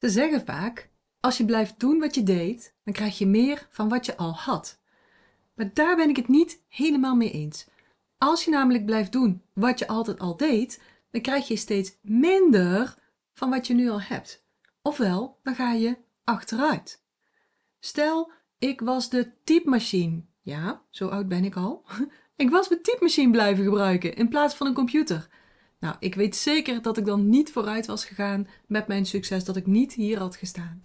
Ze zeggen vaak: als je blijft doen wat je deed, dan krijg je meer van wat je al had. Maar daar ben ik het niet helemaal mee eens. Als je namelijk blijft doen wat je altijd al deed, dan krijg je steeds minder van wat je nu al hebt. Ofwel, dan ga je achteruit. Stel, ik was de typemachine. Ja, zo oud ben ik al. Ik was mijn typemachine blijven gebruiken in plaats van een computer. Nou, ik weet zeker dat ik dan niet vooruit was gegaan met mijn succes, dat ik niet hier had gestaan.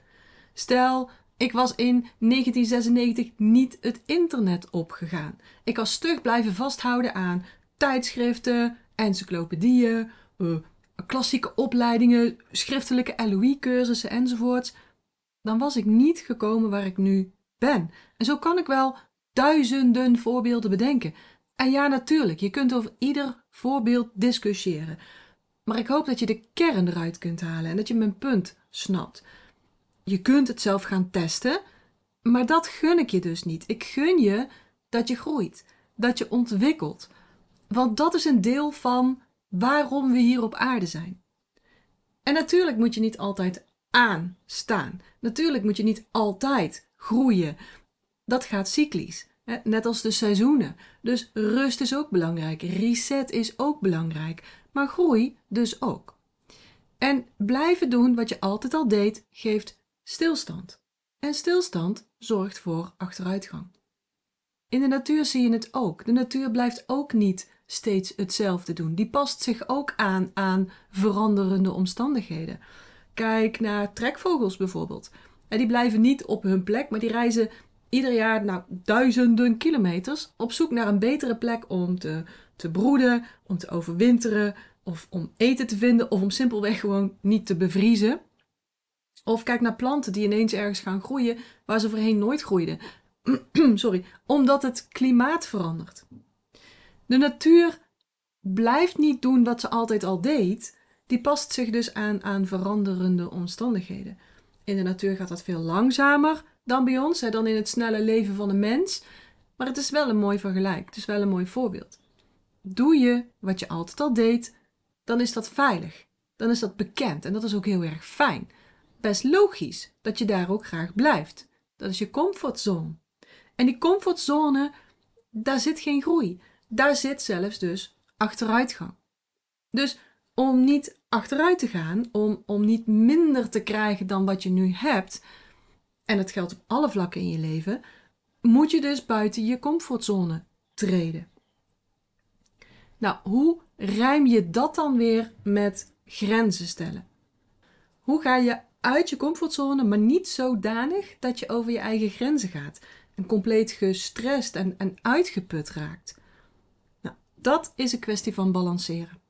Stel, ik was in 1996 niet het internet opgegaan. Ik was stug blijven vasthouden aan tijdschriften, encyclopedieën, uh, klassieke opleidingen, schriftelijke LOE-cursussen enzovoorts. Dan was ik niet gekomen waar ik nu ben. En zo kan ik wel duizenden voorbeelden bedenken. En ja, natuurlijk, je kunt over ieder voorbeeld discussiëren. Maar ik hoop dat je de kern eruit kunt halen en dat je mijn punt snapt. Je kunt het zelf gaan testen, maar dat gun ik je dus niet. Ik gun je dat je groeit, dat je ontwikkelt. Want dat is een deel van waarom we hier op aarde zijn. En natuurlijk moet je niet altijd aanstaan. Natuurlijk moet je niet altijd groeien. Dat gaat cyclisch. Net als de seizoenen. Dus rust is ook belangrijk. Reset is ook belangrijk. Maar groei dus ook. En blijven doen wat je altijd al deed, geeft stilstand. En stilstand zorgt voor achteruitgang. In de natuur zie je het ook. De natuur blijft ook niet steeds hetzelfde doen. Die past zich ook aan aan veranderende omstandigheden. Kijk naar trekvogels bijvoorbeeld. En die blijven niet op hun plek, maar die reizen ieder jaar nou, duizenden kilometers op zoek naar een betere plek om te, te broeden, om te overwinteren, of om eten te vinden, of om simpelweg gewoon niet te bevriezen. Of kijk naar planten die ineens ergens gaan groeien waar ze voorheen nooit groeiden. Sorry, omdat het klimaat verandert. De natuur blijft niet doen wat ze altijd al deed. Die past zich dus aan aan veranderende omstandigheden. In de natuur gaat dat veel langzamer dan bij ons, hè, dan in het snelle leven van een mens. Maar het is wel een mooi vergelijk. Het is wel een mooi voorbeeld. Doe je wat je altijd al deed, dan is dat veilig. Dan is dat bekend en dat is ook heel erg fijn. Best logisch dat je daar ook graag blijft. Dat is je comfortzone. En die comfortzone, daar zit geen groei. Daar zit zelfs dus achteruitgang. Dus om niet achteruit te gaan, om, om niet minder te krijgen dan wat je nu hebt, en het geldt op alle vlakken in je leven, moet je dus buiten je comfortzone treden. Nou, hoe rijm je dat dan weer met grenzen stellen? Hoe ga je uit je comfortzone, maar niet zodanig dat je over je eigen grenzen gaat en compleet gestrest en, en uitgeput raakt? Nou, dat is een kwestie van balanceren.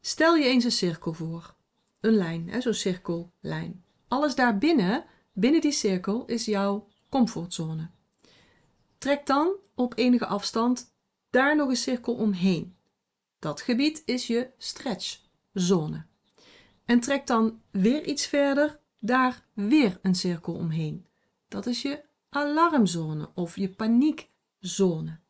Stel je eens een cirkel voor. Een lijn, zo'n cirkellijn. Alles daarbinnen Binnen die cirkel is jouw comfortzone. Trek dan op enige afstand daar nog een cirkel omheen. Dat gebied is je stretchzone. En trek dan weer iets verder, daar weer een cirkel omheen. Dat is je alarmzone of je paniekzone.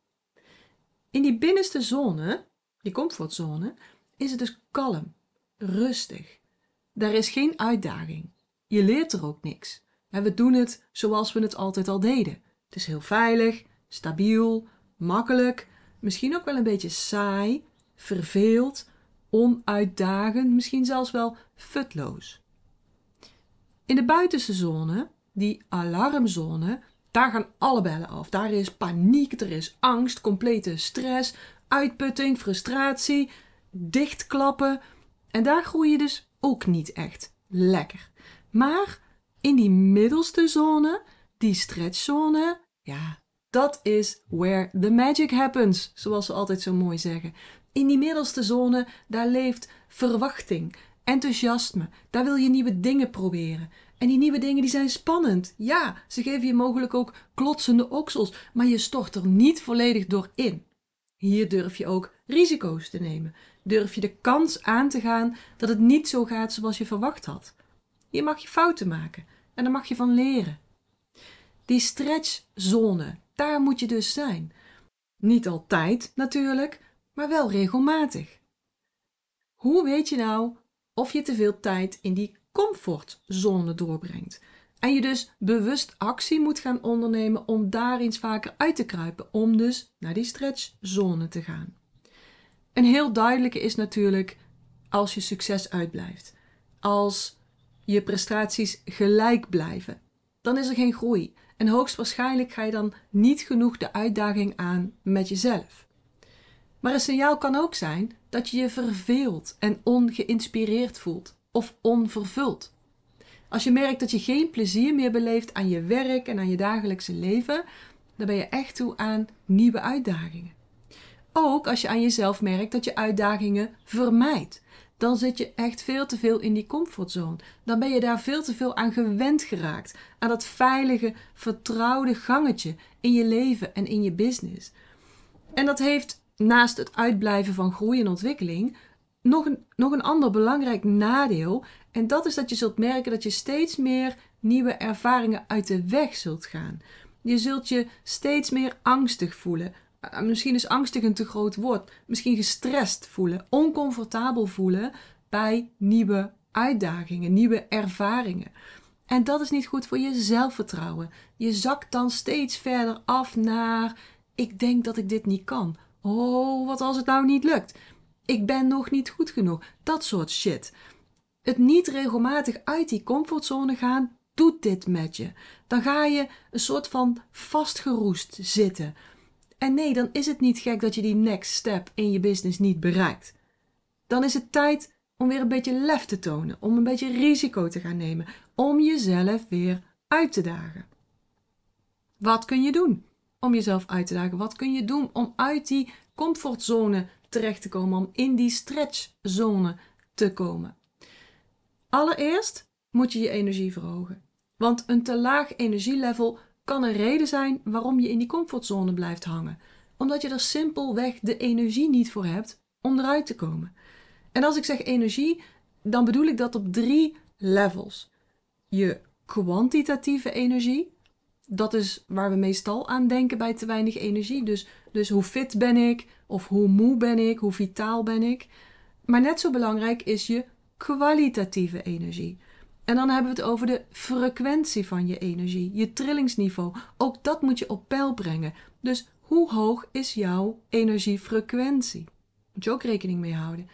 In die binnenste zone, je comfortzone, is het dus kalm, rustig. Daar is geen uitdaging. Je leert er ook niks. We doen het zoals we het altijd al deden. Het is heel veilig, stabiel, makkelijk, misschien ook wel een beetje saai, verveeld, onuitdagend, misschien zelfs wel futloos. In de buitenste zone, die alarmzone, daar gaan alle bellen af. Daar is paniek, er is angst, complete stress, uitputting, frustratie, dichtklappen. En daar groei je dus ook niet echt lekker. Maar in die middelste zone, die stretchzone, ja, dat is where the magic happens, zoals ze altijd zo mooi zeggen. In die middelste zone, daar leeft verwachting, enthousiasme. Daar wil je nieuwe dingen proberen. En die nieuwe dingen die zijn spannend. Ja, ze geven je mogelijk ook klotsende oksels, maar je stort er niet volledig door in. Hier durf je ook risico's te nemen. Durf je de kans aan te gaan dat het niet zo gaat zoals je verwacht had. Je mag je fouten maken en daar mag je van leren. Die stretchzone, daar moet je dus zijn. Niet altijd natuurlijk, maar wel regelmatig. Hoe weet je nou of je te veel tijd in die comfortzone doorbrengt. En je dus bewust actie moet gaan ondernemen om daar eens vaker uit te kruipen, om dus naar die stretchzone te gaan. Een heel duidelijke is natuurlijk als je succes uitblijft. Als je prestaties gelijk blijven, dan is er geen groei. En hoogstwaarschijnlijk ga je dan niet genoeg de uitdaging aan met jezelf. Maar een signaal kan ook zijn dat je je verveelt en ongeïnspireerd voelt of onvervuld. Als je merkt dat je geen plezier meer beleeft aan je werk en aan je dagelijkse leven, dan ben je echt toe aan nieuwe uitdagingen. Ook als je aan jezelf merkt dat je uitdagingen vermijdt, dan zit je echt veel te veel in die comfortzone. Dan ben je daar veel te veel aan gewend geraakt, aan dat veilige, vertrouwde gangetje in je leven en in je business. En dat heeft naast het uitblijven van groei en ontwikkeling nog een, nog een ander belangrijk nadeel. En dat is dat je zult merken dat je steeds meer nieuwe ervaringen uit de weg zult gaan. Je zult je steeds meer angstig voelen. Eh, misschien is angstig een te groot woord. Misschien gestrest voelen, oncomfortabel voelen bij nieuwe uitdagingen, nieuwe ervaringen. En dat is niet goed voor je zelfvertrouwen. Je zakt dan steeds verder af naar: ik denk dat ik dit niet kan. Oh, wat als het nou niet lukt? Ik ben nog niet goed genoeg. Dat soort shit. Het niet regelmatig uit die comfortzone gaan doet dit met je. Dan ga je een soort van vastgeroest zitten. En nee, dan is het niet gek dat je die next step in je business niet bereikt. Dan is het tijd om weer een beetje lef te tonen, om een beetje risico te gaan nemen, om jezelf weer uit te dagen. Wat kun je doen om jezelf uit te dagen? Wat kun je doen om uit die comfortzone terecht te komen, om in die stretchzone te komen? Allereerst moet je je energie verhogen. Want een te laag energielevel kan een reden zijn waarom je in die comfortzone blijft hangen. Omdat je er simpelweg de energie niet voor hebt om eruit te komen. En als ik zeg energie, dan bedoel ik dat op drie levels. Je kwantitatieve energie, dat is waar we meestal aan denken bij te weinig energie. Dus, dus hoe fit ben ik, of hoe moe ben ik, hoe vitaal ben ik. Maar net zo belangrijk is je kwalitatieve energie. En dan hebben we het over de frequentie van je energie, je trillingsniveau. Ook dat moet je op peil brengen. Dus hoe hoog is jouw energiefrequentie? Moet je ook rekening mee houden.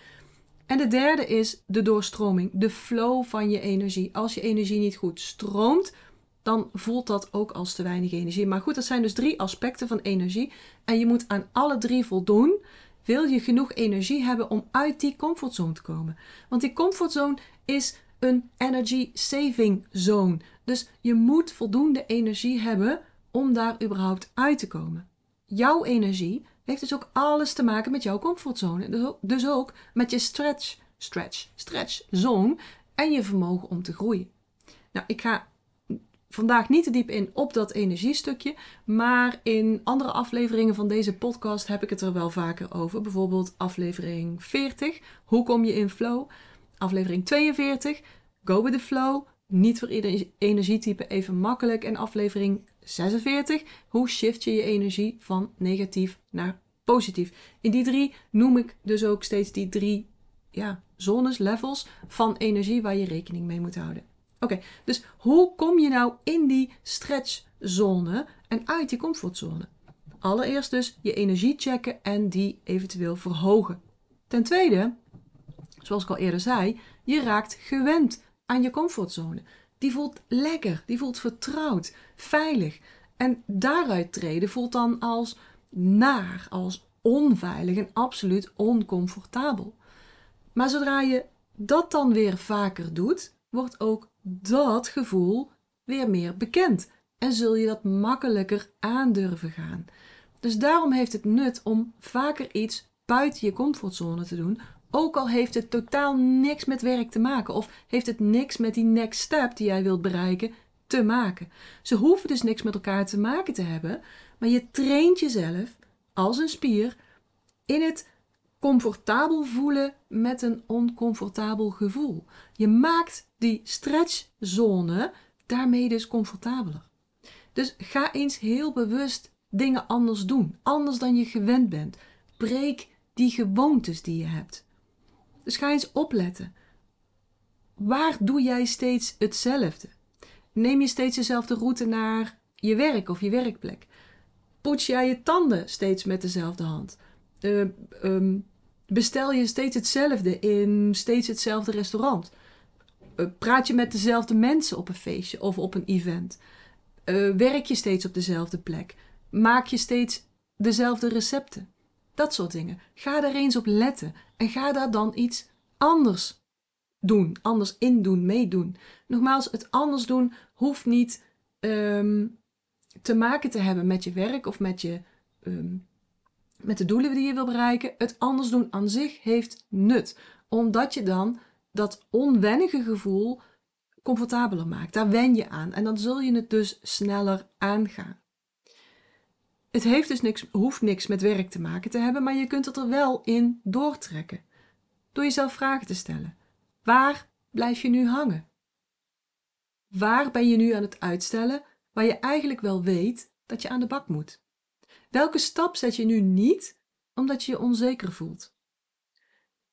En de derde is de doorstroming, de flow van je energie. Als je energie niet goed stroomt, dan voelt dat ook als te weinig energie. Maar goed, dat zijn dus drie aspecten van energie. En je moet aan alle drie voldoen. Wil je genoeg energie hebben om uit die comfortzone te komen? Want die comfortzone is een energy saving zone. Dus je moet voldoende energie hebben om daar überhaupt uit te komen. Jouw energie heeft dus ook alles te maken met jouw comfortzone. Dus ook met je stretch, stretch, stretch zone en je vermogen om te groeien. Nou, ik ga vandaag niet te diep in op dat energiestukje, maar in andere afleveringen van deze podcast heb ik het er wel vaker over. Bijvoorbeeld aflevering 40, hoe kom je in flow? Aflevering 42, go with the flow. Niet voor ieder energietype even makkelijk. En aflevering 46, hoe shift je je energie van negatief naar positief. In die drie noem ik dus ook steeds die drie ja, zones, levels van energie waar je rekening mee moet houden. Oké, dus hoe kom je nou in die stretchzone en uit die comfortzone? Allereerst dus je energie checken en die eventueel verhogen. Ten tweede, zoals ik al eerder zei, je raakt gewend aan je comfortzone. Die voelt lekker, die voelt vertrouwd, veilig. En daaruit treden voelt dan als naar, als onveilig en absoluut oncomfortabel. Maar zodra je dat dan weer vaker doet, wordt ook dat gevoel weer meer bekend en zul je dat makkelijker aandurven gaan. Dus daarom heeft het nut om vaker iets buiten je comfortzone te doen, ook al heeft het totaal niks met werk te maken of heeft het niks met die next step die jij wilt bereiken te maken. Ze hoeven dus niks met elkaar te maken te hebben, maar je traint jezelf als een spier in het comfortabel voelen met een oncomfortabel gevoel. Je maakt die stretchzone daarmee dus comfortabeler. Dus ga eens heel bewust dingen anders doen, anders dan je gewend bent. Breek die gewoontes die je hebt. Dus ga eens opletten. waar doe jij steeds hetzelfde? Neem je steeds dezelfde route naar je werk of je werkplek? Poets jij je tanden steeds met dezelfde hand? Uh, um, bestel je steeds hetzelfde in steeds hetzelfde restaurant? Uh, praat je met dezelfde mensen op een feestje of op een event? Uh, werk je steeds op dezelfde plek? Maak je steeds dezelfde recepten? Dat soort dingen. Ga daar eens op letten en ga daar dan iets anders doen, anders indoen, meedoen. Nogmaals, het anders doen hoeft niet um, te maken te hebben met je werk of met, je, um, met de doelen die je wil bereiken. Het anders doen aan zich heeft nut, omdat je dan dat onwennige gevoel comfortabeler maakt. Daar wen je aan en dan zul je het dus sneller aangaan. Het heeft dus niks, hoeft niks met werk te maken te hebben, maar je kunt het er wel in doortrekken. Door jezelf vragen te stellen. Waar blijf je nu hangen? Waar ben je nu aan het uitstellen waar je eigenlijk wel weet dat je aan de bak moet? Welke stap zet je nu niet omdat je je onzeker voelt?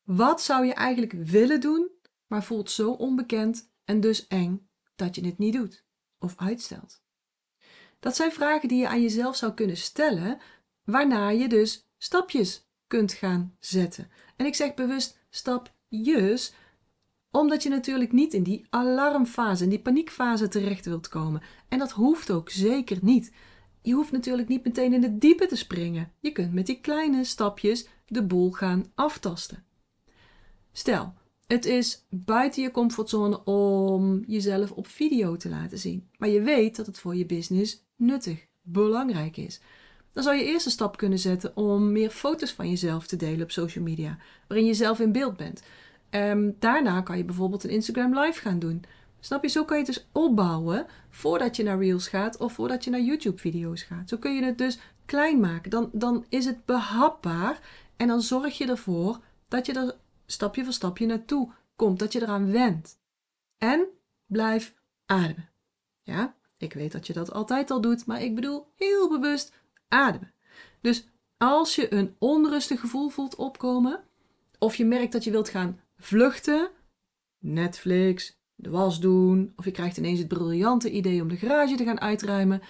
Wat zou je eigenlijk willen doen, maar voelt zo onbekend en dus eng dat je het niet doet of uitstelt? Dat zijn vragen die je aan jezelf zou kunnen stellen, waarna je dus stapjes kunt gaan zetten. En ik zeg bewust stapjes, omdat je natuurlijk niet in die alarmfase, in die paniekfase terecht wilt komen. En dat hoeft ook zeker niet. Je hoeft natuurlijk niet meteen in het diepe te springen. Je kunt met die kleine stapjes de boel gaan aftasten. Stel, het is buiten je comfortzone om jezelf op video te laten zien. Maar je weet dat het voor je business nuttig, belangrijk is. Dan zou je eerst een stap kunnen zetten om meer foto's van jezelf te delen op social media, waarin je zelf in beeld bent. Um, daarna kan je bijvoorbeeld een Instagram live gaan doen. Snap je? Zo kan je het dus opbouwen voordat je naar Reels gaat of voordat je naar YouTube-video's gaat. Zo kun je het dus klein maken. Dan, dan is het behapbaar en dan zorg je ervoor dat je er stapje voor stapje naartoe komt, dat je eraan went. En blijf ademen. Ja, ik weet dat je dat altijd al doet, maar ik bedoel heel bewust ademen. Dus als je een onrustig gevoel voelt opkomen, of je merkt dat je wilt gaan vluchten, Netflix, de was doen, of je krijgt ineens het briljante idee om de garage te gaan uitruimen,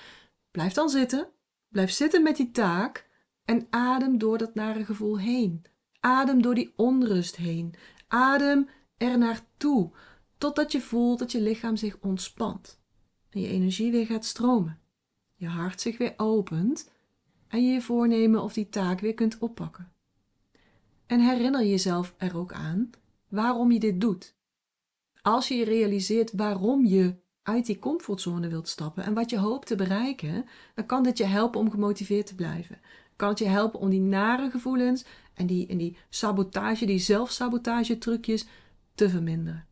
blijf dan zitten. Blijf zitten met die taak en adem door dat nare gevoel heen. Adem door die onrust heen. Adem er naartoe, totdat je voelt dat je lichaam zich ontspant en je energie weer gaat stromen. Je hart zich weer opent en je je voornemen of die taak weer kunt oppakken. En herinner jezelf er ook aan waarom je dit doet. Als je je realiseert waarom je uit die comfortzone wilt stappen en wat je hoopt te bereiken, dan kan dit je helpen om gemotiveerd te blijven. Kan het je helpen om die nare gevoelens en die, en die sabotage, die zelfsabotage trucjes te verminderen.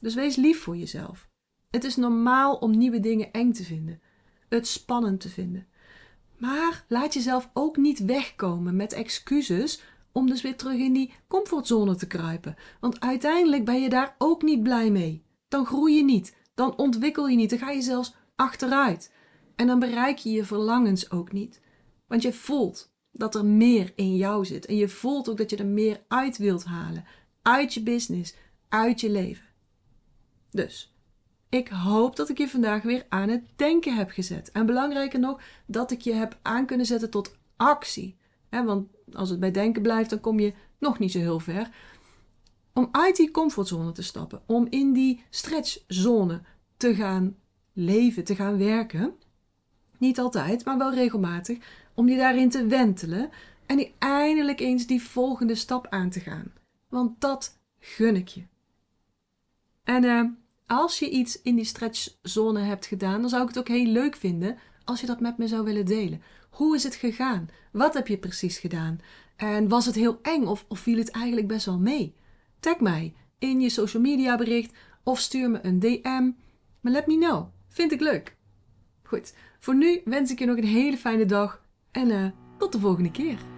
Dus wees lief voor jezelf. Het is normaal om nieuwe dingen eng te vinden, het spannend te vinden. Maar laat jezelf ook niet wegkomen met excuses om dus weer terug in die comfortzone te kruipen. Want uiteindelijk ben je daar ook niet blij mee. Dan groei je niet, dan ontwikkel je niet, dan ga je zelfs achteruit. En dan bereik je je verlangens ook niet. Want je voelt dat er meer in jou zit. En je voelt ook dat je er meer uit wilt halen. Uit je business, uit je leven. Dus, ik hoop dat ik je vandaag weer aan het denken heb gezet. En belangrijker nog, dat ik je heb aan kunnen zetten tot actie. want als het bij denken blijft, dan kom je nog niet zo heel ver. Om uit die comfortzone te stappen, om in die stretchzone te gaan leven, te gaan werken. Niet altijd, maar wel regelmatig. Om je daarin te wentelen en eindelijk eens die volgende stap aan te gaan. Want dat gun ik je. En uh, als je iets in die stretchzone hebt gedaan, dan zou ik het ook heel leuk vinden als je dat met me zou willen delen. Hoe is het gegaan? Wat heb je precies gedaan? En was het heel eng of, of viel het eigenlijk best wel mee? Tag mij in je social media bericht of stuur me een DM. Maar let me know. Vind ik leuk. Goed, voor nu wens ik je nog een hele fijne dag en uh, tot de volgende keer.